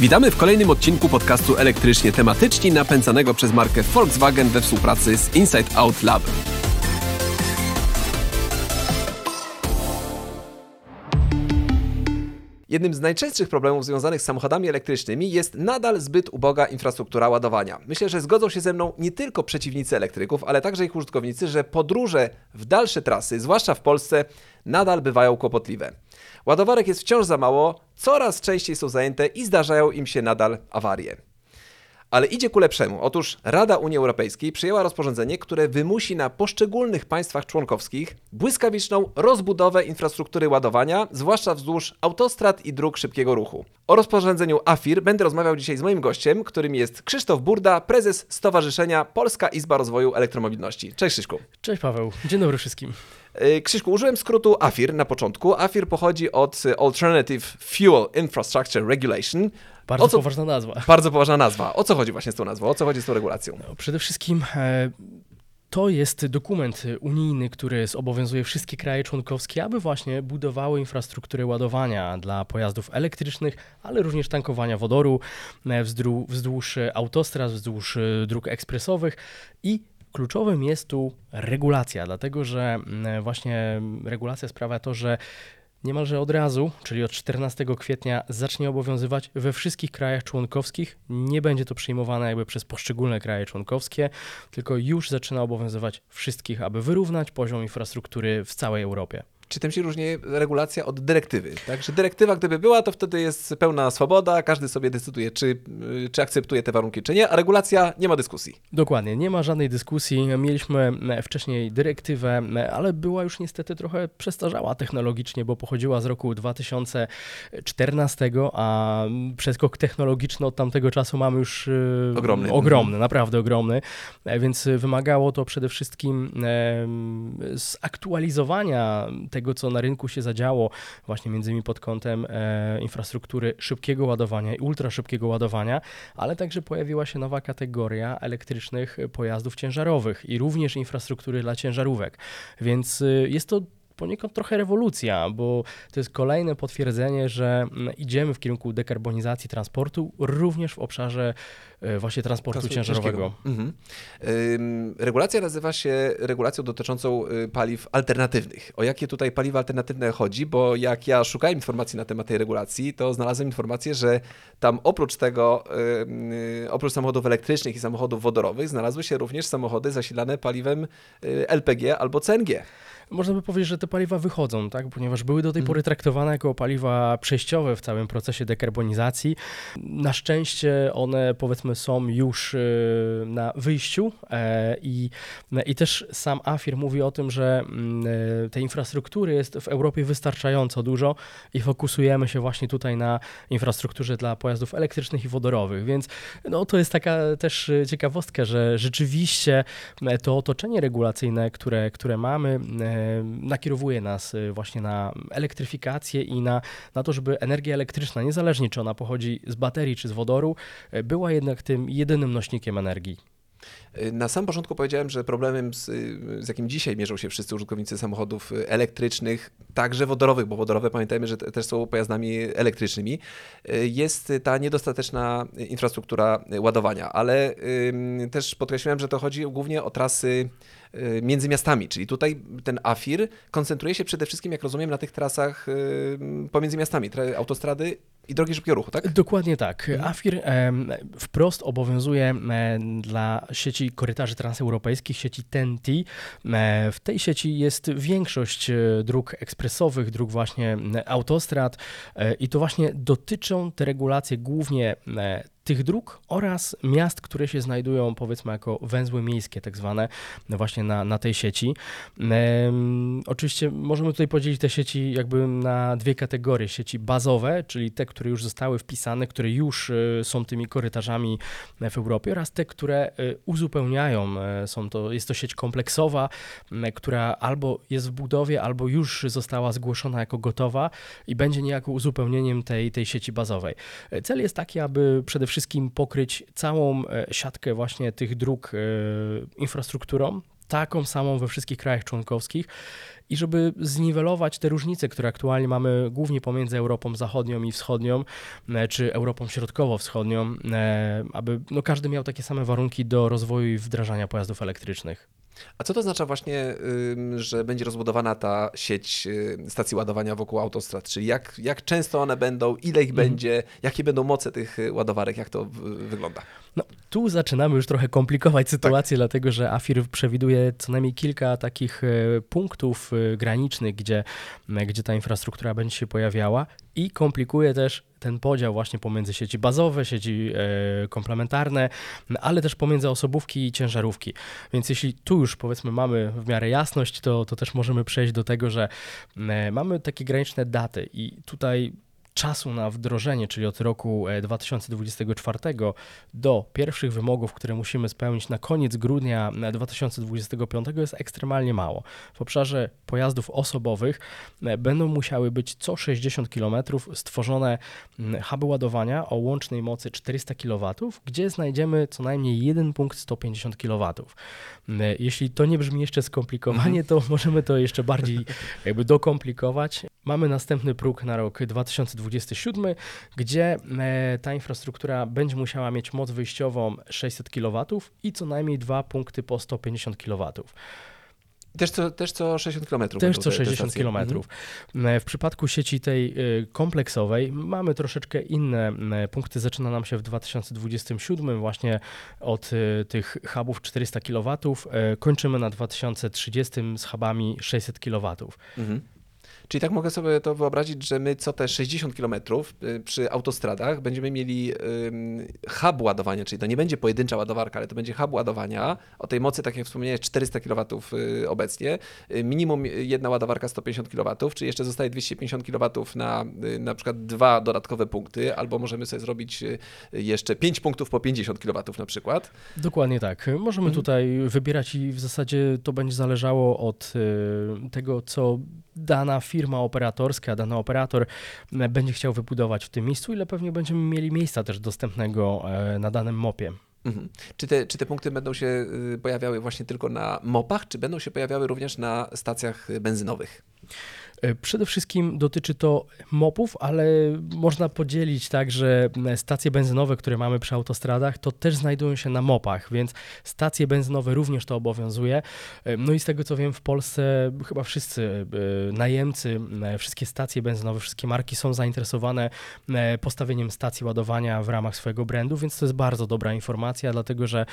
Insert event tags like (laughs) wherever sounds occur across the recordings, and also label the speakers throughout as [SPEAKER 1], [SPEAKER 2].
[SPEAKER 1] Witamy w kolejnym odcinku podcastu Elektrycznie Tematyczni napędzanego przez markę Volkswagen we współpracy z Inside Out Lab. Jednym z najczęstszych problemów związanych z samochodami elektrycznymi jest nadal zbyt uboga infrastruktura ładowania. Myślę, że zgodzą się ze mną nie tylko przeciwnicy elektryków, ale także ich użytkownicy, że podróże w dalsze trasy, zwłaszcza w Polsce, nadal bywają kłopotliwe. Ładowarek jest wciąż za mało, coraz częściej są zajęte i zdarzają im się nadal awarie. Ale idzie ku lepszemu. Otóż Rada Unii Europejskiej przyjęła rozporządzenie, które wymusi na poszczególnych państwach członkowskich błyskawiczną rozbudowę infrastruktury ładowania, zwłaszcza wzdłuż autostrad i dróg szybkiego ruchu. O rozporządzeniu AFIR będę rozmawiał dzisiaj z moim gościem, którym jest Krzysztof Burda, prezes Stowarzyszenia Polska Izba Rozwoju Elektromobilności. Cześć Krzyszku.
[SPEAKER 2] Cześć Paweł, dzień dobry wszystkim.
[SPEAKER 1] Yy, Krzyszku, użyłem skrótu AFIR na początku. AFIR pochodzi od Alternative Fuel Infrastructure Regulation.
[SPEAKER 2] Bardzo
[SPEAKER 1] co-
[SPEAKER 2] poważna nazwa. (laughs)
[SPEAKER 1] Bardzo poważna nazwa. O co chodzi właśnie z tą nazwą? O co chodzi z tą regulacją?
[SPEAKER 2] No, Przede wszystkim e, to jest dokument unijny, który zobowiązuje wszystkie kraje członkowskie, aby właśnie budowały infrastrukturę ładowania dla pojazdów elektrycznych, ale również tankowania wodoru e, wzdłuż autostrad, wzdłuż e, dróg ekspresowych i kluczowym jest tu regulacja, dlatego że mm, właśnie regulacja sprawia to, że niemalże od razu, czyli od 14 kwietnia, zacznie obowiązywać we wszystkich krajach członkowskich. Nie będzie to przyjmowane jakby przez poszczególne kraje członkowskie, tylko już zaczyna obowiązywać wszystkich, aby wyrównać poziom infrastruktury w całej Europie.
[SPEAKER 1] Czy tym się różni regulacja od dyrektywy? Tak? Że dyrektywa, gdyby była, to wtedy jest pełna swoboda, każdy sobie decyduje, czy, y, czy akceptuje te warunki, czy nie, a regulacja nie ma dyskusji.
[SPEAKER 2] Dokładnie, nie ma żadnej dyskusji. Mieliśmy e, wcześniej dyrektywę, e, ale była już niestety trochę przestarzała technologicznie, bo pochodziła z roku 2014, a przeskok technologiczny od tamtego czasu mamy już e,
[SPEAKER 1] Ogromny.
[SPEAKER 2] ogromny, naprawdę ogromny, więc wymagało to przede wszystkim zaktualizowania tego, co na rynku się zadziało, właśnie między innymi pod kątem e, infrastruktury szybkiego ładowania i ultraszybkiego ładowania, ale także pojawiła się nowa kategoria elektrycznych pojazdów ciężarowych i również infrastruktury dla ciężarówek. Więc y, jest to poniekąd trochę rewolucja, bo to jest kolejne potwierdzenie, że mm, idziemy w kierunku dekarbonizacji transportu, również w obszarze y, właśnie transportu
[SPEAKER 1] Transportu
[SPEAKER 2] ciężarowego.
[SPEAKER 1] Mhm. Regulacja nazywa się regulacją dotyczącą y, paliw alternatywnych. O jakie tutaj paliwa alternatywne chodzi? Bo jak ja szukałem informacji na temat tej regulacji, to znalazłem informację, że tam oprócz tego, oprócz samochodów elektrycznych i samochodów wodorowych, znalazły się również samochody zasilane paliwem y, LPG albo CNG.
[SPEAKER 2] Można by powiedzieć, że te paliwa wychodzą, tak? ponieważ były do tej
[SPEAKER 1] Mhm.
[SPEAKER 2] pory traktowane jako paliwa przejściowe w całym procesie dekarbonizacji. Na szczęście one powiedzmy są już y, na wyjściu e, i, i też sam AFIR mówi o tym, że mm, e, tej infrastruktury jest w Europie wystarczająco dużo i fokusujemy się właśnie tutaj na infrastrukturze dla pojazdów elektrycznych i wodorowych, więc no, to jest taka też y, ciekawostka, że rzeczywiście e, to otoczenie regulacyjne, które, które mamy, nakierowuje nas e, właśnie na elektryfikację i na, na to, żeby energia elektryczna, niezależnie czy ona pochodzi z baterii czy z wodoru, e, była jednak tym jedynym nośnikiem energii.
[SPEAKER 1] Y, Na samym początku powiedziałem, że problemem, z, y, z jakim dzisiaj mierzą się wszyscy użytkownicy samochodów y, elektrycznych, także wodorowych, bo wodorowe pamiętajmy, że te- też są pojazdami elektrycznymi, y, jest ta niedostateczna infrastruktura ładowania, ale też podkreśliłem, że to chodzi głównie o trasy y, między miastami, czyli tutaj ten AFIR koncentruje się przede wszystkim, jak rozumiem, na tych trasach y, pomiędzy miastami, tra- autostrady i drogi szybkiego ruchu, tak?
[SPEAKER 2] Dokładnie tak.
[SPEAKER 1] Mhm.
[SPEAKER 2] AFIR wprost obowiązuje dla sieci korytarzy transeuropejskich, sieci TEN-T. W tej sieci jest większość e, dróg ekspresowych, dróg właśnie autostrad e, i to właśnie dotyczą te regulacje głównie tych dróg oraz miast, które się znajdują powiedzmy jako węzły miejskie tak zwane no właśnie na, na tej sieci. Em, oczywiście możemy tutaj podzielić te sieci jakby na dwie kategorie. Sieci bazowe, czyli te, które już zostały wpisane, które już e, są tymi korytarzami w Europie oraz te, które e, uzupełniają. e, Są to, jest to sieć kompleksowa, która albo jest w budowie, albo już została zgłoszona jako gotowa i będzie niejako uzupełnieniem tej, tej sieci bazowej. Cel jest taki, aby przede wszystkim pokryć całą e, siatkę właśnie tych dróg e, infrastrukturą, taką samą we wszystkich krajach członkowskich i żeby zniwelować te różnice, które aktualnie mamy głównie pomiędzy Europą Zachodnią i Wschodnią, e, czy Europą Środkowo-Wschodnią, aby no, każdy miał takie same warunki do rozwoju i wdrażania pojazdów elektrycznych.
[SPEAKER 1] A co to oznacza właśnie, że będzie rozbudowana ta sieć y, stacji ładowania wokół autostrad? Czyli jak, jak często one będą, ile ich będzie, jakie będą moce tych y, ładowarek, jak to wygląda?
[SPEAKER 2] No, tu zaczynamy już trochę komplikować sytuację, dlatego że AFIR przewiduje co najmniej kilka takich e, punktów e, granicznych, gdzie, gdzie ta infrastruktura będzie się pojawiała i komplikuje też ten podział właśnie pomiędzy sieci bazowe, sieci e, komplementarne, ale też pomiędzy osobówki i ciężarówki. Więc jeśli tu już powiedzmy mamy w miarę jasność, to, to też możemy przejść do tego, że e, mamy takie graniczne daty i tutaj czasu na wdrożenie, czyli od roku e, 2024 do pierwszych wymogów, które musimy spełnić na koniec grudnia e, 2025 jest ekstremalnie mało. W obszarze pojazdów osobowych e, będą musiały być co 60 km stworzone huby ładowania o łącznej mocy 400 kW, gdzie znajdziemy co najmniej jeden punkt 150 kW. Jeśli to nie brzmi jeszcze skomplikowanie, to możemy to jeszcze bardziej jakby dokomplikować. Mamy następny próg na rok 2027, gdzie e, ta infrastruktura będzie musiała mieć moc wyjściową 600 kW i co najmniej dwa punkty po 150 kW.
[SPEAKER 1] Też co, też co 60 km.
[SPEAKER 2] Też co 60 km. E, W przypadku sieci tej y, kompleksowej mamy troszeczkę inne punkty. Zaczyna nam się w 2027 właśnie od tych hubów 400 kW. e, Kończymy na 2030 z hubami 600 kW.
[SPEAKER 1] Mhm. Czyli tak mogę sobie to wyobrazić, że my co te 60 km przy autostradach będziemy mieli hub ładowania, czyli to nie będzie pojedyncza ładowarka, ale to będzie hub ładowania o tej mocy, tak jak wspomniałeś, 400 kW y, obecnie. Y, Minimum jedna ładowarka 150 kW, czyli jeszcze zostaje 250 kW na y, na przykład dwa dodatkowe punkty, albo możemy sobie zrobić y, jeszcze 5 punktów po 50 kW na przykład.
[SPEAKER 2] Dokładnie tak. Możemy
[SPEAKER 1] Mhm.
[SPEAKER 2] tutaj wybierać i w zasadzie to będzie zależało od y, tego, co dana firma operatorska, dany operator m, będzie chciał wybudować w tym miejscu, ile pewnie będziemy mieli miejsca też dostępnego e, na danym mopie.
[SPEAKER 1] Mhm. Czy, te, czy te punkty będą się y, pojawiały właśnie tylko na mopach, czy będą się pojawiały również na stacjach y, benzynowych?
[SPEAKER 2] E, Przede wszystkim dotyczy to mopów, ale można podzielić tak, że m, stacje benzynowe, które mamy przy autostradach, to też znajdują się na mopach, więc stacje benzynowe również to obowiązuje. E, No i z tego co wiem, w Polsce chyba wszyscy e, najemcy, wszystkie stacje benzynowe, wszystkie marki są zainteresowane postawieniem stacji ładowania w ramach swojego brandu, więc to jest bardzo dobra informacja, dlatego że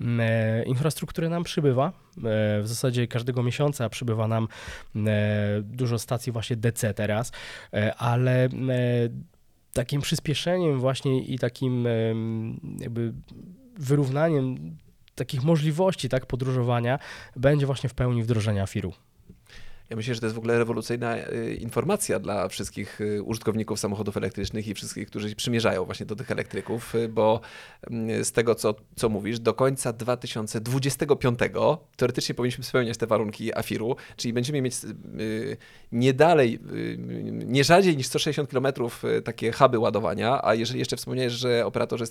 [SPEAKER 2] m, infrastruktury nam przybywa. E, W zasadzie każdego miesiąca przybywa nam e, dużo stacji właśnie DC teraz, e, ale takim przyspieszeniem właśnie i takim jakby wyrównaniem takich możliwości tak podróżowania będzie właśnie w pełni wdrożenia FIR-u.
[SPEAKER 1] Ja myślę, że to jest w ogóle rewolucyjna y, informacja dla wszystkich y, użytkowników samochodów elektrycznych i wszystkich, którzy przymierzają właśnie do tych elektryków, y, bo mm, z tego, co, co mówisz, do końca 2025 teoretycznie powinniśmy spełniać te warunki AFIR-u, czyli będziemy mieć nie dalej, nie rzadziej niż 160 km takie huby ładowania, a jeżeli jeszcze wspomniałeś, że operatorzy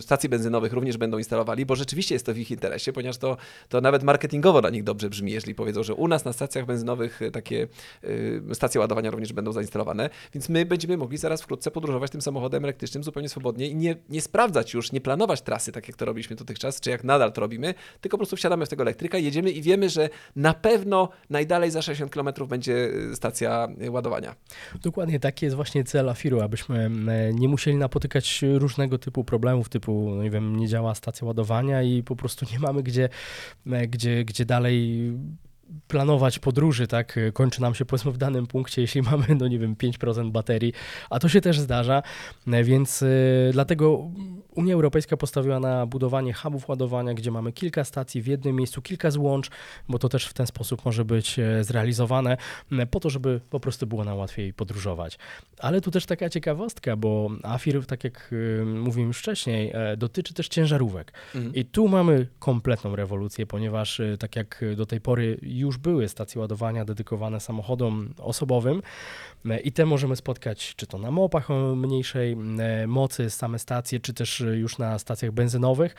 [SPEAKER 1] stacji benzynowych również będą instalowali, bo rzeczywiście jest to w ich interesie, ponieważ to, to nawet marketingowo dla nich dobrze brzmi, jeżeli powiedzą, że u nas na stacjach benzynowych y, takie y, stacje ładowania również będą zainstalowane, więc my będziemy mogli zaraz wkrótce podróżować tym samochodem elektrycznym zupełnie swobodnie i nie, nie sprawdzać już, nie planować trasy, tak jak to robiliśmy dotychczas, czy jak nadal to robimy, tylko po prostu wsiadamy w tego elektryka, jedziemy i wiemy, że na pewno najdalej za 60 km będzie y, stacja ładowania.
[SPEAKER 2] Dokładnie taki jest właśnie cel AFIR-u, abyśmy e, nie musieli napotykać różnego typu problemów, typu, no nie wiem, nie działa stacja ładowania i po prostu nie mamy gdzie, e, gdzie, gdzie dalej planować podróży, tak, kończy nam się powiedzmy w danym punkcie, jeśli (laughs) mamy, no nie wiem, 5% baterii, a to się też zdarza, więc e, dlatego Unia Europejska postawiła na budowanie hubów ładowania, gdzie mamy kilka stacji w jednym miejscu, kilka złącz, bo to też w ten sposób może być e, zrealizowane, po to, żeby po prostu było nam łatwiej podróżować. Ale tu też taka ciekawostka, bo AFIR, tak jak y, mówiłem już wcześniej, e, dotyczy też ciężarówek.
[SPEAKER 1] Mhm.
[SPEAKER 2] I tu mamy kompletną rewolucję, ponieważ y, tak jak do tej pory już były stacje ładowania dedykowane samochodom osobowym e, i te możemy spotkać czy to na mopach o mniejszej e, mocy, same stacje, czy też już na stacjach benzynowych.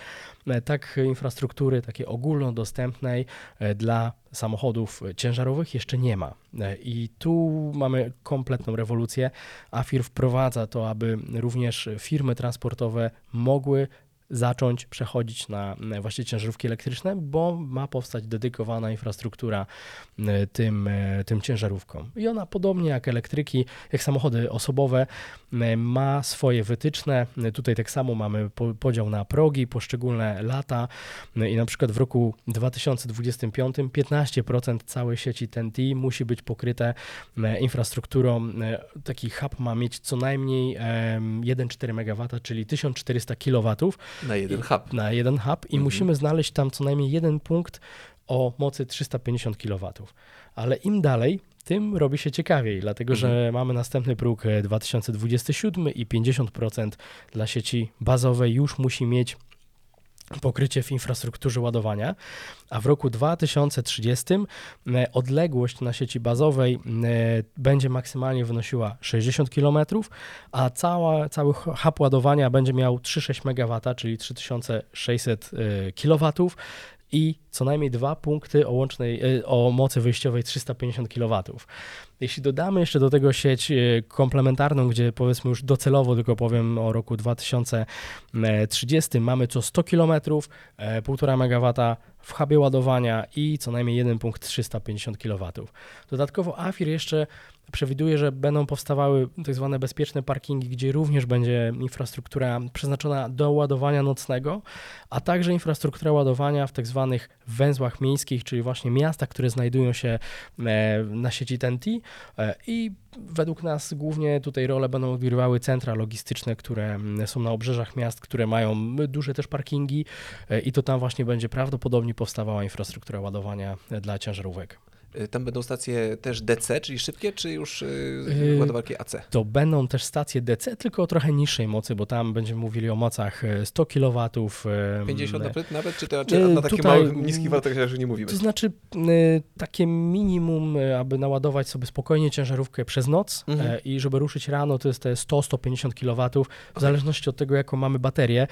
[SPEAKER 2] E, Tak infrastruktury takiej ogólnodostępnej e, dla samochodów ciężarowych jeszcze nie ma. E, I tu mamy kompletną rewolucję. AFIR wprowadza to, aby również firmy transportowe mogły zacząć przechodzić na e, właśnie ciężarówki elektryczne, bo ma powstać dedykowana infrastruktura e, tym, e, tym ciężarówkom. I ona podobnie jak elektryki, jak samochody osobowe e, ma swoje wytyczne. Tutaj tak samo mamy po- podział na progi, poszczególne lata i na przykład w roku 2025 15% całej sieci TNT musi być pokryte infrastrukturą. Taki hub ma mieć co najmniej em, 1,4 MW, czyli 1400 kW
[SPEAKER 1] Na jeden hub.
[SPEAKER 2] na jeden hub i
[SPEAKER 1] Mhm.
[SPEAKER 2] musimy znaleźć tam co najmniej jeden punkt o mocy 350 kW. Ale im dalej, tym robi się ciekawiej, dlatego że mamy następny próg e, 2027 i 50% dla sieci bazowej już musi mieć pokrycie w infrastrukturze ładowania, a w roku 2030 e, odległość na sieci bazowej e, będzie maksymalnie wynosiła 60 km, a cała, cały hub ładowania będzie miał 3,6 MW, czyli 3600 kW i co najmniej dwa punkty o łącznej, e, o mocy wyjściowej 350 kW. Jeśli dodamy jeszcze do tego sieć e, komplementarną, gdzie powiedzmy już docelowo tylko powiem o roku 2030 mamy co 100 km, e, 1,5 MW w hubie ładowania i co najmniej jeden punkt 350 kW. Dodatkowo AFIR jeszcze przewiduje, że będą powstawały tak zwane bezpieczne parkingi, gdzie również będzie infrastruktura przeznaczona do ładowania nocnego, a także infrastruktura ładowania w tak zwanych węzłach miejskich, czyli właśnie miastach, które znajdują się e, na sieci TNT e, i według nas głównie tutaj rolę będą odgrywały centra logistyczne, które mm, są na obrzeżach miast, które mają duże też parkingi e, i to tam właśnie będzie prawdopodobnie powstawała infrastruktura ładowania e, dla ciężarówek.
[SPEAKER 1] Y, Tam będą stacje też DC, czyli szybkie, czy już y,
[SPEAKER 2] Y,
[SPEAKER 1] ładowarki AC?
[SPEAKER 2] To będą też stacje DC, tylko o trochę niższej mocy, bo tam będziemy mówili o mocach e, 100 kW. e,
[SPEAKER 1] 50
[SPEAKER 2] e,
[SPEAKER 1] nawet, nawet czy, to, czy na takich małych, niskich wartościach nie mówimy?
[SPEAKER 2] To znaczy takie minimum, aby naładować sobie spokojnie ciężarówkę przez noc
[SPEAKER 1] Mhm.
[SPEAKER 2] i żeby ruszyć rano, to jest te 100-150 kW, w zależności od tego, jaką mamy baterię.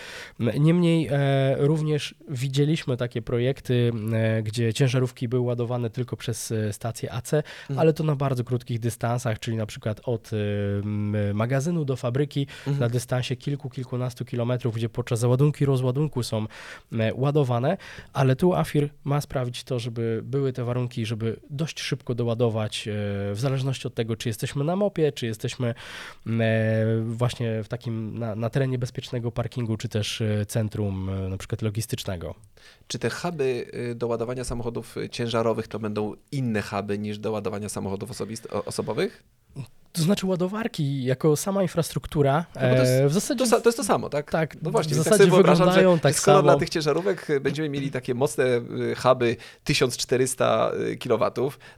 [SPEAKER 2] Niemniej e, również widzieliśmy takie projekty, e, gdzie ciężarówki były ładowane tylko przez e, stację AC,
[SPEAKER 1] Mhm.
[SPEAKER 2] ale to na bardzo krótkich dystansach, czyli na przykład od e, magazynu do fabryki
[SPEAKER 1] Mhm.
[SPEAKER 2] na dystansie kilku, kilkunastu kilometrów, gdzie podczas załadunku i rozładunku są ładowane, ale tu AFIR ma sprawić to, żeby były te warunki, żeby dość szybko doładować, e, w zależności od tego, czy jesteśmy na mopie, czy jesteśmy właśnie w takim, na, na terenie bezpiecznego parkingu, czy też centrum na przykład logistycznego.
[SPEAKER 1] Czy te huby y, do ładowania samochodów ciężarowych to będą inne huby niż do ładowania samochodów osobowych?
[SPEAKER 2] To znaczy ładowarki jako sama infrastruktura
[SPEAKER 1] No to jest-
[SPEAKER 2] e, w zasadzie...
[SPEAKER 1] To, to jest to samo, tak?
[SPEAKER 2] tak,
[SPEAKER 1] No właśnie,
[SPEAKER 2] w
[SPEAKER 1] tak
[SPEAKER 2] zasadzie
[SPEAKER 1] sobie wyobrażam, że
[SPEAKER 2] tak
[SPEAKER 1] skoro
[SPEAKER 2] samo.
[SPEAKER 1] dla tych ciężarówek y, będziemy mieli takie mocne y, huby 1400 kW,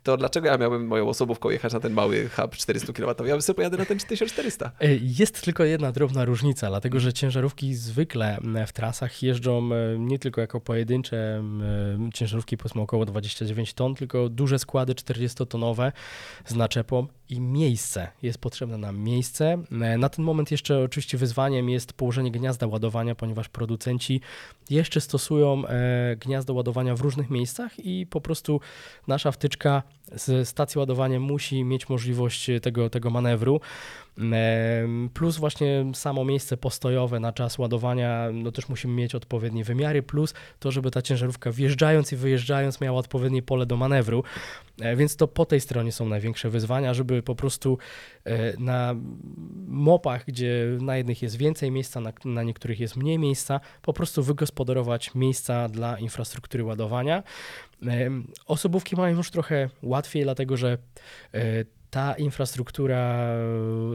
[SPEAKER 1] to dlaczego ja miałbym moją osobówką jechać na ten mały hub 400 kW? Ja bym sobie pojadę na ten 1400.
[SPEAKER 2] E, Jest tylko jedna drobna różnica, dlatego że ciężarówki zwykle m, w trasach jeżdżą e, nie tylko jako pojedyncze e, ciężarówki powiedzmy około 29 ton, tylko duże składy 40-tonowe z naczepą i miejsce. Jest potrzebne nam miejsce. E, Na ten moment jeszcze oczywiście wyzwaniem jest położenie gniazda ładowania, ponieważ producenci jeszcze stosują e, gniazdo ładowania w różnych miejscach i po prostu nasza wtyczka z stacji ładowania musi mieć możliwość tego, tego manewru. Plus właśnie samo miejsce postojowe na czas ładowania, no też musimy mieć odpowiednie wymiary, plus to, żeby ta ciężarówka wjeżdżając i wyjeżdżając miała odpowiednie pole do manewru. E, Więc to po tej stronie są największe wyzwania, żeby po prostu e, na mopach, gdzie na jednych jest więcej miejsca, na, na niektórych jest mniej miejsca, po prostu wygospodarować miejsca dla infrastruktury ładowania. Em, Osobówki mają już trochę łatwiej, dlatego że e, ta infrastruktura,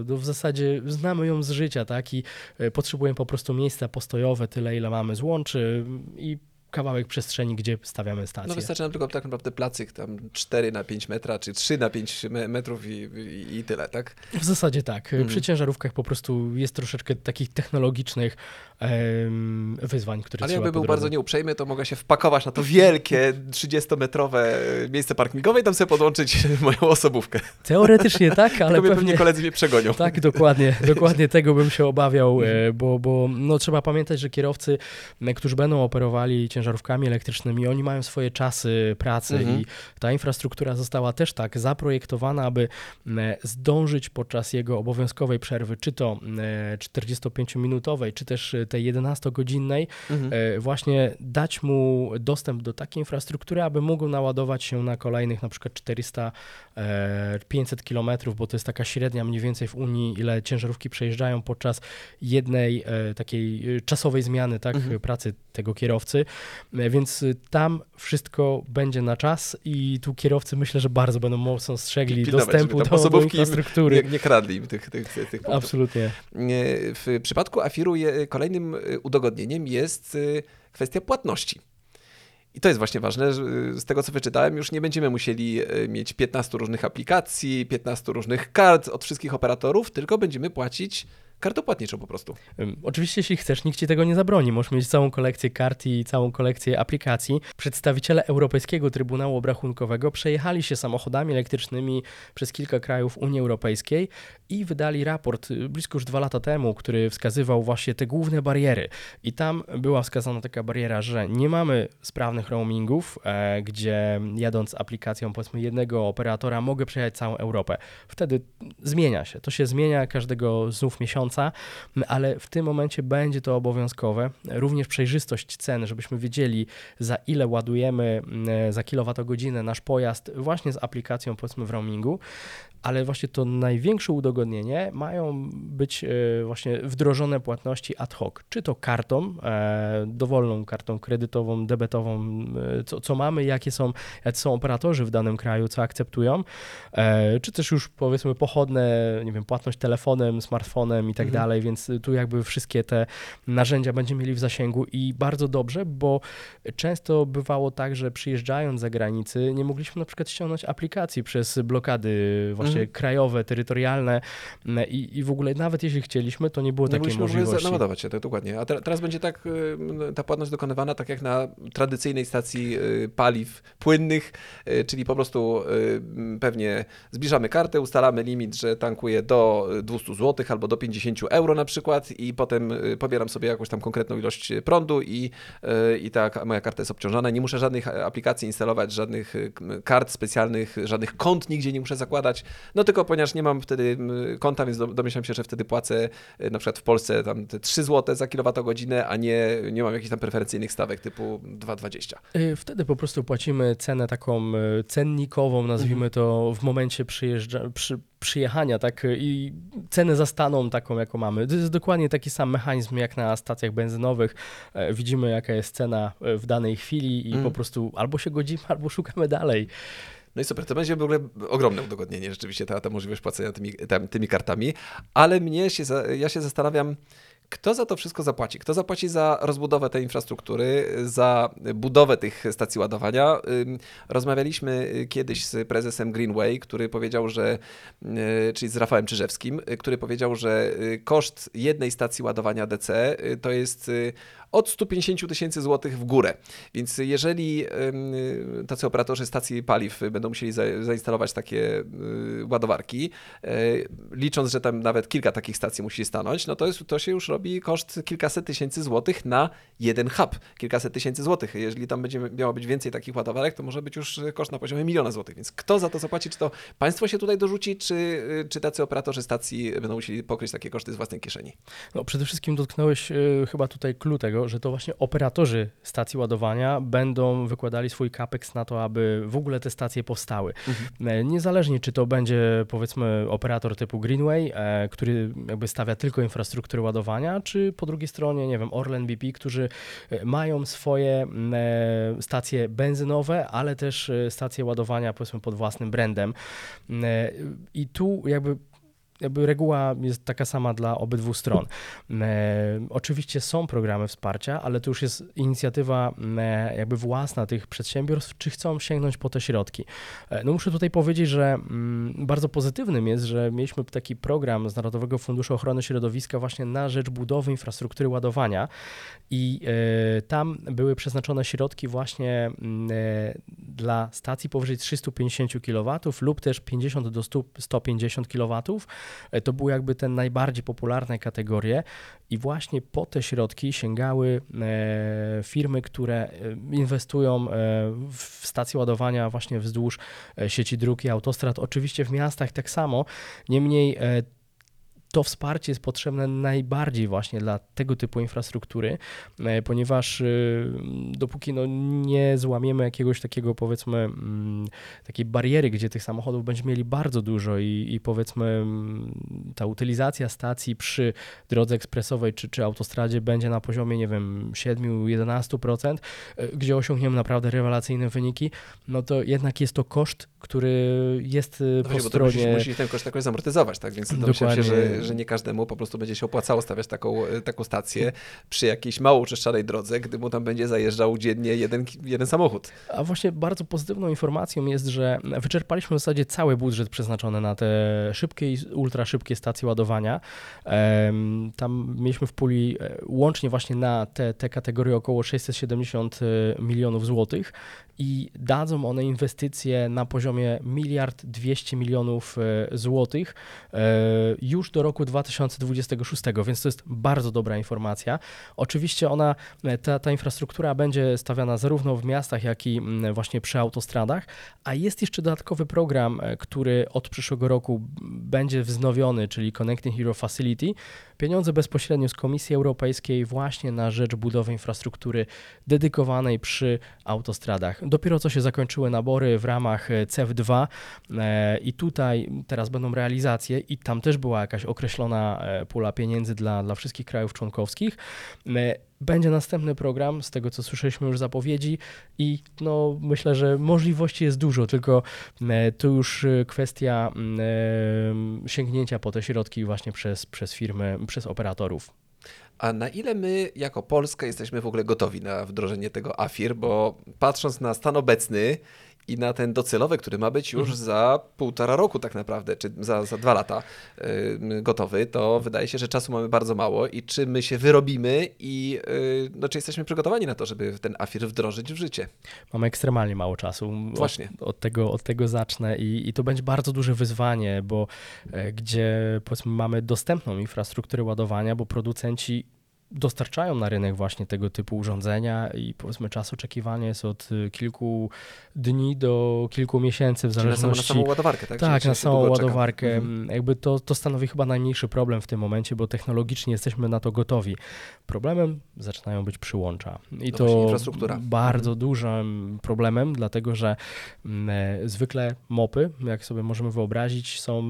[SPEAKER 2] no w zasadzie znamy ją z życia, tak? I e, potrzebujemy po prostu miejsca postojowe, tyle ile mamy złączy i kawałek przestrzeni, gdzie stawiamy stację.
[SPEAKER 1] No wystarczy nam tylko tak naprawdę placyk tam 4 na 5 metra, czy 3 na 5 me- metrów i, i, i tyle, tak?
[SPEAKER 2] W zasadzie tak.
[SPEAKER 1] Mhm.
[SPEAKER 2] Przy ciężarówkach po prostu jest troszeczkę takich technologicznych em, wyzwań, które
[SPEAKER 1] Ale jakby był bardzo nieuprzejmy, to mogę się wpakować na to wielkie 30-metrowe miejsce parkingowe i tam sobie podłączyć (laughs) moją osobówkę.
[SPEAKER 2] Teoretycznie tak, ale
[SPEAKER 1] pewnie,
[SPEAKER 2] pewnie...
[SPEAKER 1] koledzy mnie przegonią.
[SPEAKER 2] Tak, dokładnie, (laughs) dokładnie tego bym się obawiał,
[SPEAKER 1] Mhm.
[SPEAKER 2] e, bo, bo no, trzeba pamiętać, że kierowcy, którzy będą operowali ciężarówkami elektrycznymi, oni mają swoje czasy pracy
[SPEAKER 1] Mhm.
[SPEAKER 2] i ta infrastruktura została też tak zaprojektowana, aby zdążyć podczas jego obowiązkowej przerwy, czy to m, 45-minutowej, czy też tej 11-godzinnej,
[SPEAKER 1] Mhm.
[SPEAKER 2] e, właśnie dać mu dostęp do takiej infrastruktury, aby mógł naładować się na kolejnych na przykład 400, e, 500 kilometrów, bo to jest taka średnia mniej więcej w Unii, ile ciężarówki przejeżdżają podczas jednej e, takiej e, czasowej zmiany tak,
[SPEAKER 1] Mhm.
[SPEAKER 2] pracy tego kierowcy, E, więc e, tam wszystko będzie na czas i tu kierowcy myślę, że bardzo będą mocno strzegli
[SPEAKER 1] Pilnować,
[SPEAKER 2] dostępu do,
[SPEAKER 1] osobówki
[SPEAKER 2] infrastruktury.
[SPEAKER 1] Nie, nie kradli im tych, tych, tych, punktów.
[SPEAKER 2] Absolutnie.
[SPEAKER 1] Nie, W przypadku Afiru je, kolejnym udogodnieniem jest kwestia płatności. I to jest właśnie ważne, y, z tego co wyczytałem, już nie będziemy musieli y, mieć 15 różnych aplikacji, 15 różnych kart od wszystkich operatorów, tylko będziemy płacić kartą po prostu.
[SPEAKER 2] Oczywiście, jeśli chcesz, nikt ci tego nie zabroni. Możesz mieć całą kolekcję kart i całą kolekcję aplikacji. Przedstawiciele Europejskiego Trybunału Obrachunkowego przejechali się samochodami elektrycznymi przez kilka krajów Unii Europejskiej i wydali raport y, blisko już dwa lata temu, który wskazywał właśnie te główne bariery. I tam była wskazana taka bariera, że nie mamy sprawnych roamingów, e, gdzie jadąc aplikacją powiedzmy jednego operatora mogę przejechać całą Europę. Wtedy zmienia się. To się zmienia każdego znów miesiąca, m, ale w tym momencie będzie to obowiązkowe. Również przejrzystość cen, żebyśmy wiedzieli za ile ładujemy m, za kilowatogodzinę nasz pojazd właśnie z aplikacją powiedzmy w roamingu. Ale właśnie to największe udogodnienie mają być e, właśnie wdrożone płatności ad hoc, czy to kartą, e, dowolną kartą kredytową, debetową, e, co, co mamy, jakie są, jacy są operatorzy w danym kraju, co akceptują, czy też już powiedzmy pochodne, nie wiem, płatność telefonem, smartfonem i tak
[SPEAKER 1] Mhm.
[SPEAKER 2] dalej, więc tu jakby wszystkie te narzędzia będziemy mieli w zasięgu i bardzo dobrze, bo często bywało tak, że przyjeżdżając za granicy nie mogliśmy na przykład ściągnąć aplikacji przez blokady właśnie
[SPEAKER 1] Mhm.
[SPEAKER 2] krajowe, terytorialne m, i, i w ogóle nawet jeśli chcieliśmy, to nie było
[SPEAKER 1] Nie
[SPEAKER 2] takiej możliwości.
[SPEAKER 1] naładować się, tak dokładnie. A te, teraz będzie tak y, ta płatność dokonywana tak jak na tradycyjnej stacji y, paliw płynnych, y, czyli po prostu pewnie zbliżamy kartę, ustalamy limit, że tankuję do 200 zł albo do 50 euro na przykład i potem pobieram sobie jakąś tam konkretną ilość prądu i, i ta moja karta jest obciążana. Nie muszę żadnych aplikacji instalować, żadnych kart specjalnych, żadnych kont nigdzie nie muszę zakładać. No tylko ponieważ nie mam wtedy mm, konta, więc do- domyślam się, że wtedy płacę y, na przykład w Polsce tam te 3 zł za kilowatogodzinę, a nie, nie mam jakichś tam preferencyjnych stawek typu 2,20.
[SPEAKER 2] Y, Wtedy po prostu płacimy cenę taką y, cennikową, nazwijmy to, w momencie przyjeżdża, przy, przyjechania, tak, i cenę zastaną taką, jaką mamy. To jest dokładnie taki sam mechanizm jak na stacjach benzynowych. E, Widzimy, jaka jest cena e, w danej chwili i
[SPEAKER 1] Mm.
[SPEAKER 2] po prostu albo się godzimy, (laughs) albo szukamy dalej.
[SPEAKER 1] No i super, to będzie w ogóle ogromne udogodnienie rzeczywiście ta, ta możliwość płacenia tymi, tam, tymi kartami, ale mnie się, ja się zastanawiam, kto za to wszystko zapłaci? Kto zapłaci za rozbudowę tej infrastruktury, za budowę tych stacji ładowania? Rozmawialiśmy y, kiedyś z prezesem Greenway, który powiedział, że, y, czyli z Rafałem Czyżewskim, y, który powiedział, że koszt jednej stacji ładowania DC to jest od 150 tysięcy złotych w górę. Więc jeżeli tacy operatorzy stacji paliw będą musieli za, zainstalować takie y, ładowarki, y, licząc, że tam nawet kilka takich stacji musi stanąć, no to, jest, to się już robi koszt kilkaset tysięcy złotych na jeden hub. Kilkaset tysięcy złotych. Jeżeli tam będzie miało być więcej takich ładowarek, to może być już koszt na poziomie miliona złotych. Więc kto za to zapłaci? Czy to państwo się tutaj dorzuci, czy, y, czy tacy operatorzy stacji będą musieli pokryć takie koszty z własnej kieszeni?
[SPEAKER 2] No, przede wszystkim dotknąłeś e, chyba tutaj clue tego, że to właśnie operatorzy stacji ładowania będą wykładali swój capex na to, aby w ogóle te stacje powstały. E, Niezależnie, czy to będzie powiedzmy operator typu Greenway, e, który jakby stawia tylko infrastrukturę ładowania, czy po drugiej stronie, nie wiem, Orlen BP, którzy e, mają swoje stacje benzynowe, ale też stacje ładowania powiedzmy pod własnym brandem. I tu jakby jakby reguła jest taka sama dla obydwu stron. E, oczywiście są programy wsparcia, ale to już jest inicjatywa e, jakby własna tych przedsiębiorstw, czy chcą sięgnąć po te środki. E, no muszę tutaj powiedzieć, że mm, bardzo pozytywnym jest, że mieliśmy taki program z Narodowego Funduszu Ochrony Środowiska właśnie na rzecz budowy infrastruktury ładowania i tam były przeznaczone środki właśnie mm, dla stacji powyżej 350 kW lub też 50 do 100, 150 kW. E, To były jakby te najbardziej popularne kategorie i właśnie po te środki sięgały e, firmy, które e, inwestują w stacje ładowania właśnie wzdłuż sieci dróg i autostrad. Oczywiście w miastach tak samo, niemniej to wsparcie jest potrzebne najbardziej właśnie dla tego typu infrastruktury, e, ponieważ e, dopóki no, nie złamiemy jakiegoś takiego powiedzmy mm, takiej bariery, gdzie tych samochodów będziemy mieli bardzo dużo i, i powiedzmy mm, ta utylizacja stacji przy drodze ekspresowej czy, czy autostradzie będzie na poziomie, nie wiem, 7-11%, e, gdzie osiągniemy naprawdę rewelacyjne wyniki, no to jednak jest to koszt, który jest
[SPEAKER 1] No
[SPEAKER 2] po
[SPEAKER 1] właśnie, bo to
[SPEAKER 2] stronie...
[SPEAKER 1] musisz, musisz ten koszt jakoś zamortyzować, tak? Więc domyślam się, że, że nie każdemu po prostu będzie się opłacało stawiać taką, e, taką stację przy jakiejś mało uczeszczanej drodze, gdy mu tam będzie zajeżdżał dziennie jeden, jeden samochód.
[SPEAKER 2] A właśnie bardzo pozytywną informacją jest, że wyczerpaliśmy w zasadzie cały budżet przeznaczony na te szybkie i ultra szybkie stacje ładowania. Tam mieliśmy w puli e, łącznie właśnie na te, te kategorie około 670 milionów złotych i dadzą one inwestycje na poziomie miliard 200 milionów e, złotych e, już do roku 2026, więc to jest bardzo dobra informacja. Oczywiście ona, e, ta, ta infrastruktura będzie stawiana zarówno w miastach, jak i właśnie przy autostradach, a jest jeszcze dodatkowy program, który od przyszłego roku będzie wznowiony, czyli Connecting Hero Facility. Pieniądze bezpośrednio z Komisji Europejskiej właśnie na rzecz budowy infrastruktury dedykowanej przy autostradach. Dopiero co się zakończyły nabory w ramach e, CEF2 e, i tutaj teraz będą realizacje i tam też była jakaś określona e, pula pieniędzy dla, dla wszystkich krajów członkowskich. Będzie następny program, z tego co słyszeliśmy już zapowiedzi i no myślę, że możliwości jest dużo, tylko to już kwestia sięgnięcia po te środki właśnie przez, przez firmy, przez operatorów.
[SPEAKER 1] A na ile my jako Polska jesteśmy w ogóle gotowi na wdrożenie tego AFIR, bo patrząc na stan obecny i na ten docelowy, który ma być już za półtora roku tak naprawdę, czy za, za dwa lata yy, gotowy, to wydaje się, że czasu mamy bardzo mało i czy my się wyrobimy i yy, no, czy jesteśmy przygotowani na to, żeby ten AFIR wdrożyć w życie.
[SPEAKER 2] Mamy ekstremalnie mało czasu. Od-
[SPEAKER 1] Właśnie.
[SPEAKER 2] Od, tego, od tego zacznę i, i to będzie bardzo duże wyzwanie, bo e, gdzie powiedzmy mamy dostępną infrastrukturę ładowania, bo producenci dostarczają na rynek właśnie tego typu urządzenia i powiedzmy czas oczekiwania jest od y, kilku dni do kilku miesięcy w
[SPEAKER 1] Czyli na, samą, na
[SPEAKER 2] zależności
[SPEAKER 1] samą ładowarkę, tak?
[SPEAKER 2] tak, na samą ładowarkę.
[SPEAKER 1] Mhm.
[SPEAKER 2] Jakby to, to stanowi chyba najmniejszy problem w tym momencie, bo technologicznie jesteśmy na to gotowi. Problemem zaczynają być przyłącza. I
[SPEAKER 1] No
[SPEAKER 2] to
[SPEAKER 1] infrastruktura.
[SPEAKER 2] bardzo dużym problemem, dlatego że mm, e, zwykle mopy, jak sobie możemy wyobrazić, są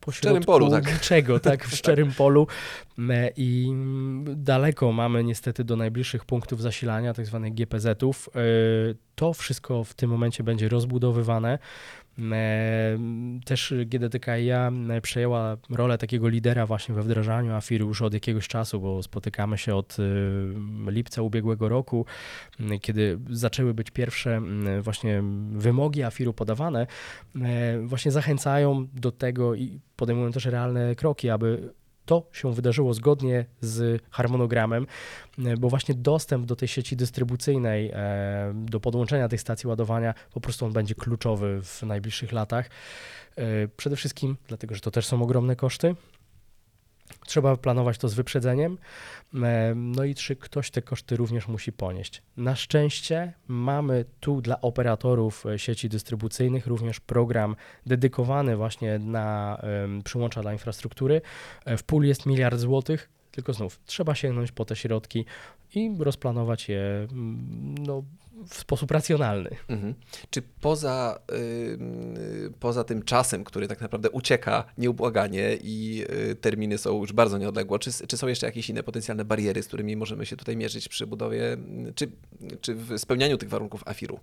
[SPEAKER 2] po
[SPEAKER 1] szczerym
[SPEAKER 2] środku
[SPEAKER 1] polu, tak.
[SPEAKER 2] niczego, tak, w (laughs) szczerym polu E, i daleko mamy niestety do najbliższych punktów zasilania, tak zwanych GPZ-ów. E, To wszystko w tym momencie będzie rozbudowywane. E, Też GDTKiA przejęła rolę takiego lidera właśnie we wdrażaniu AFIR już od jakiegoś czasu, bo spotykamy się od e, lipca ubiegłego roku, kiedy zaczęły być pierwsze właśnie wymogi AFIR-u podawane, e, właśnie zachęcają do tego i podejmują też realne kroki, aby to się wydarzyło zgodnie z harmonogramem, e, bo właśnie dostęp do tej sieci dystrybucyjnej, e, do podłączenia tych stacji ładowania, po prostu on będzie kluczowy w najbliższych latach. E, Przede wszystkim dlatego, że to też są ogromne koszty. Trzeba planować to z wyprzedzeniem. E, No i trzy, ktoś te koszty również musi ponieść. Na szczęście mamy tu dla operatorów e, sieci dystrybucyjnych również program dedykowany właśnie na przyłącza dla infrastruktury. E, W puli jest miliard złotych, tylko znów trzeba sięgnąć po te środki i rozplanować je no, w sposób racjonalny.
[SPEAKER 1] Mhm. Czy poza, yy, poza tym czasem, który tak naprawdę ucieka nieubłaganie i yy, terminy są już bardzo nieodległe, czy, czy są jeszcze jakieś inne potencjalne bariery, z którymi możemy się tutaj mierzyć przy budowie, czy, czy w spełnianiu tych warunków AFIR-u?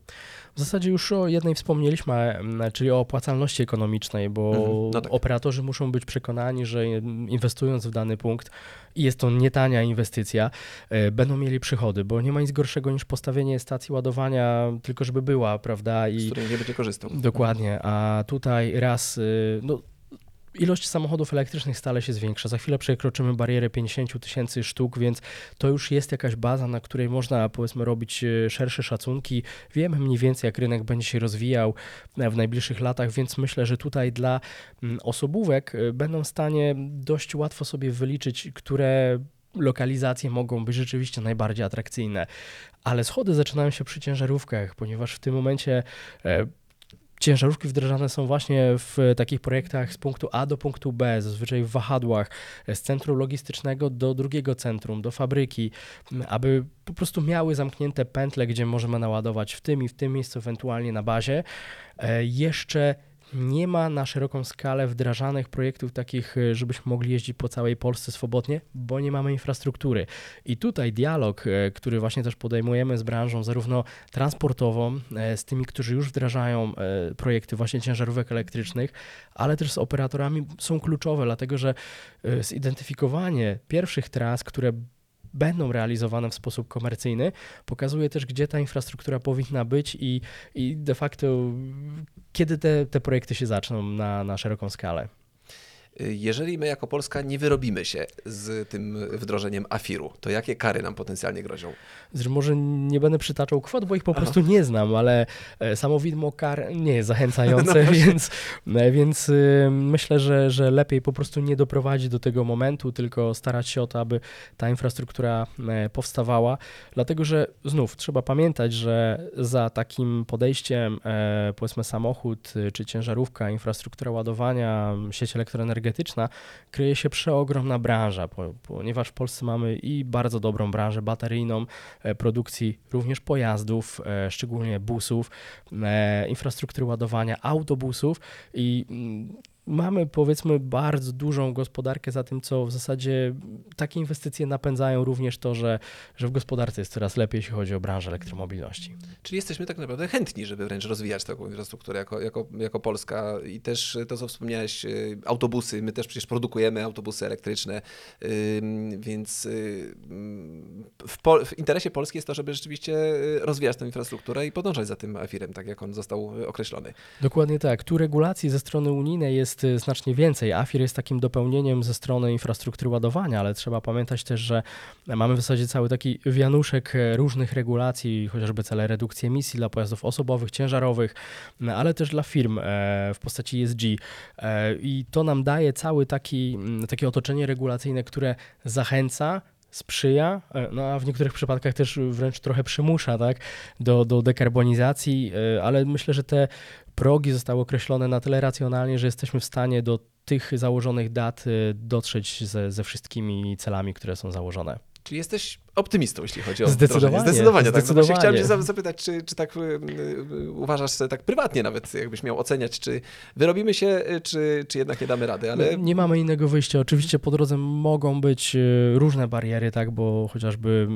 [SPEAKER 2] W zasadzie już o jednej wspomnieliśmy, czyli o opłacalności ekonomicznej, bo mhm. no tak. operatorzy muszą być przekonani, że inwestując w dany punkt, i jest to nietania inwestycja, e, będą mieli przychody, bo nie ma nic gorszego niż postawienie stacji ładowania, tylko żeby była, prawda?
[SPEAKER 1] I, z której nie będzie korzystał.
[SPEAKER 2] Dokładnie, a tutaj raz, y, no ilość samochodów elektrycznych stale się zwiększa. Za chwilę przekroczymy barierę 50 tysięcy sztuk, więc to już jest jakaś baza, na której można powiedzmy robić e, szersze szacunki. Wiemy mniej więcej, jak rynek będzie się rozwijał e, w najbliższych latach, więc myślę, że tutaj dla mm, osobówek e, będą w stanie dość łatwo sobie wyliczyć, które lokalizacje mogą być rzeczywiście najbardziej atrakcyjne. Ale schody zaczynają się przy ciężarówkach, ponieważ w tym momencie ciężarówki wdrażane są właśnie w takich projektach z punktu A do punktu B, zazwyczaj w wahadłach, z centrum logistycznego do drugiego centrum, do fabryki, aby po prostu miały zamknięte pętle, gdzie możemy naładować w tym i w tym miejscu, ewentualnie na bazie. E, jeszcze nie ma na szeroką skalę wdrażanych projektów takich, e, żebyśmy mogli jeździć po całej Polsce swobodnie, bo nie mamy infrastruktury. I tutaj dialog, e, który właśnie też podejmujemy z branżą, zarówno transportową, e, z tymi, którzy już wdrażają projekty właśnie ciężarówek elektrycznych, ale też z operatorami są kluczowe, dlatego że zidentyfikowanie pierwszych tras, które będą realizowane w sposób komercyjny, pokazuje też, gdzie ta infrastruktura powinna być i, i de facto kiedy te, te projekty się zaczną na, na szeroką skalę.
[SPEAKER 1] Jeżeli my jako Polska nie wyrobimy się z tym wdrożeniem AFIR-u, to jakie kary nam potencjalnie grożą?
[SPEAKER 2] Zresztą może nie będę przytaczał kwot, bo ich po prostu nie znam, ale e, samo widmo kar nie jest (laughs) zachęcające, no więc, e, więc y, myślę, że, że lepiej po prostu nie doprowadzić do tego momentu, tylko starać się o to, aby ta infrastruktura e, powstawała, dlatego że znów trzeba pamiętać, że za takim podejściem powiedzmy samochód czy ciężarówka, infrastruktura ładowania, sieć elektroenergetyczna, energetyczna, kryje się przeogromna branża, ponieważ w Polsce mamy i bardzo dobrą branżę bateryjną, e, produkcji również pojazdów, e, szczególnie busów, e, infrastruktury ładowania, autobusów i mm, mamy powiedzmy bardzo dużą gospodarkę za tym, co w zasadzie takie inwestycje napędzają również to, że, że w gospodarce jest coraz lepiej, jeśli chodzi o branżę elektromobilności.
[SPEAKER 1] Czyli jesteśmy tak naprawdę chętni, żeby wręcz rozwijać taką infrastrukturę jako, jako, jako Polska i też to, co wspomniałeś, y, autobusy, my też przecież produkujemy autobusy elektryczne, więc y, w, po, w interesie Polski jest to, żeby rzeczywiście y, rozwijać tę infrastrukturę i podążać za tym afirem, tak jak on został określony.
[SPEAKER 2] Dokładnie tak. Tu regulacji ze strony unijnej jest jest y, znacznie więcej. AFIR jest takim dopełnieniem ze strony infrastruktury ładowania, ale trzeba pamiętać też, że mamy w zasadzie cały taki wianuszek e, różnych regulacji, chociażby cele redukcji emisji dla pojazdów osobowych, ciężarowych, ale też dla firm w postaci ESG. I to nam daje cały taki, takie otoczenie regulacyjne, które zachęca sprzyja, no a w niektórych przypadkach też wręcz trochę przymusza tak, do, do dekarbonizacji, ale myślę, że te progi zostały określone na tyle racjonalnie, że jesteśmy w stanie do tych założonych dat y, dotrzeć ze, ze wszystkimi celami, które są założone.
[SPEAKER 1] Czyli jesteś optymistą, jeśli chodzi o
[SPEAKER 2] Zdecydowanie.
[SPEAKER 1] Zdecydowanie, tak. No chciałem cię zapytać, czy, czy tak y, uważasz tak prywatnie nawet, jakbyś miał oceniać, czy wyrobimy się, y, czy, czy jednak nie damy rady, ale...
[SPEAKER 2] Nie mamy innego wyjścia. Oczywiście po drodze mogą być różne bariery, tak, bo chociażby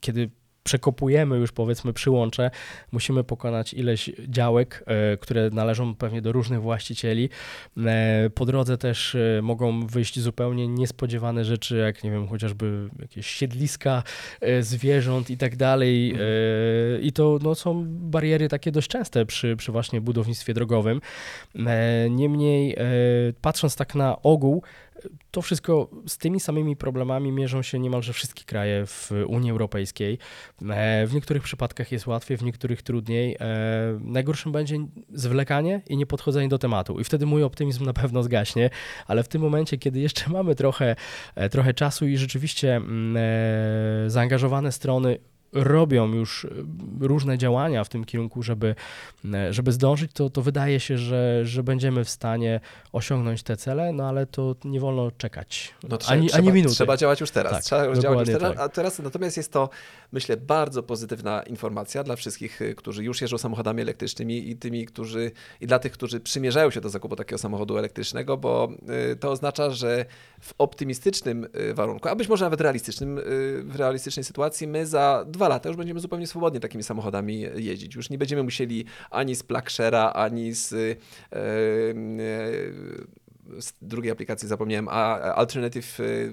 [SPEAKER 2] kiedy przekopujemy już powiedzmy przyłącze, musimy pokonać ileś działek, e, które należą pewnie do różnych właścicieli. E, po drodze też e, mogą wyjść zupełnie niespodziewane rzeczy, jak nie wiem, chociażby jakieś siedliska zwierząt i tak dalej. I to no, są bariery takie dość częste przy, przy właśnie budownictwie drogowym. Niemniej, patrząc tak na ogół, to wszystko z tymi samymi problemami mierzą się niemalże wszystkie kraje w Unii Europejskiej. E, w niektórych przypadkach jest łatwiej, w niektórych trudniej. E, najgorszym będzie zwlekanie i niepodchodzenie do tematu. I wtedy mój optymizm na pewno zgaśnie, ale w tym momencie, kiedy jeszcze mamy trochę, e, trochę czasu i rzeczywiście mm, zaangażowane strony robią już e, różne działania w tym kierunku, żeby, e, żeby zdążyć, to, to wydaje się, że, że będziemy w stanie osiągnąć te cele, no ale to nie wolno czekać.
[SPEAKER 1] No, trze-
[SPEAKER 2] ani,
[SPEAKER 1] trzeba,
[SPEAKER 2] ani minuty.
[SPEAKER 1] Trzeba działać już teraz.
[SPEAKER 2] Tak,
[SPEAKER 1] trzeba działać już teraz.
[SPEAKER 2] tak.
[SPEAKER 1] A teraz natomiast jest to, myślę, bardzo pozytywna informacja dla wszystkich, y, którzy już jeżdżą samochodami elektrycznymi i tymi, którzy i dla tych, którzy przymierzają się do zakupu takiego samochodu elektrycznego, bo y, to oznacza, że w optymistycznym y, warunku, a być może nawet realistycznym, w realistycznej sytuacji, my za dwa lata już będziemy zupełnie swobodnie takimi samochodami jeździć. Już nie będziemy musieli ani z Plugshara, ani z y, y, z drugiej aplikacji zapomniałem, a Alternative y,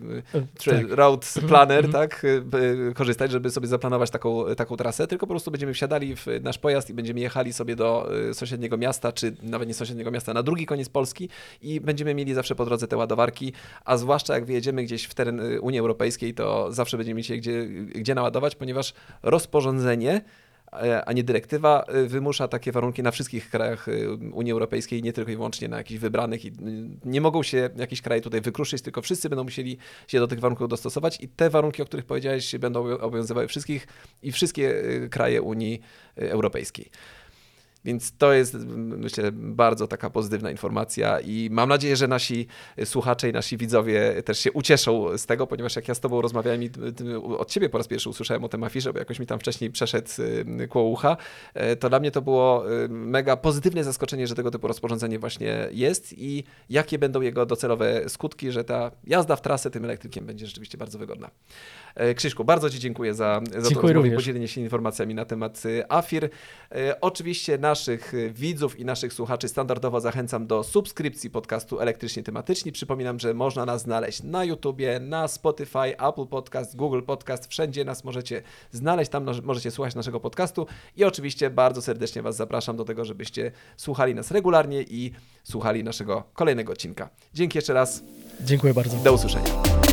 [SPEAKER 1] Trail
[SPEAKER 2] Tak.
[SPEAKER 1] Road Planner,
[SPEAKER 2] mhm.
[SPEAKER 1] tak, y, korzystać, żeby sobie zaplanować taką, taką trasę, tylko po prostu będziemy wsiadali w nasz pojazd i będziemy jechali sobie do y, sąsiedniego miasta, czy nawet nie sąsiedniego miasta, na drugi koniec Polski i będziemy mieli zawsze po drodze te ładowarki, a zwłaszcza jak wyjedziemy gdzieś w teren Unii Europejskiej, to zawsze będziemy mieć gdzie, gdzie naładować, ponieważ rozporządzenie e, a nie dyrektywa y, wymusza takie warunki na wszystkich krajach y, Unii Europejskiej, nie tylko i wyłącznie na jakichś wybranych. Nie mogą się jakieś kraje tutaj wykruszyć, tylko wszyscy będą musieli się do tych warunków dostosować i te warunki, o których powiedziałeś, będą obowią- obowiązywały wszystkich i wszystkie kraje Unii Europejskiej. Więc to jest, myślę, bardzo taka pozytywna informacja i mam nadzieję, że nasi słuchacze i nasi widzowie też się ucieszą z tego, ponieważ jak ja z tobą rozmawiałem i od ciebie po raz pierwszy usłyszałem o tym afirze, bo jakoś mi tam wcześniej przeszedł y, koło ucha, e, to dla mnie to było y, mega pozytywne zaskoczenie, że tego typu rozporządzenie właśnie jest i jakie będą jego docelowe skutki, że ta jazda w trasę tym elektrykiem będzie rzeczywiście bardzo wygodna. E, Krzyszku, bardzo Ci dziękuję za, za to
[SPEAKER 2] Dziękuję również.
[SPEAKER 1] podzielenie się informacjami na temat y, AFIR. E, Oczywiście naszych y, widzów i naszych słuchaczy standardowo zachęcam do subskrypcji podcastu Elektrycznie Tematyczni. Przypominam, że można nas znaleźć na YouTubie, na Spotify, Apple Podcast, Google Podcast. Wszędzie nas możecie znaleźć, tam możecie słuchać naszego podcastu i oczywiście bardzo serdecznie Was zapraszam do tego, żebyście słuchali nas regularnie i słuchali naszego kolejnego odcinka. Dzięki jeszcze raz,
[SPEAKER 2] Dziękuję bardzo.
[SPEAKER 1] do usłyszenia.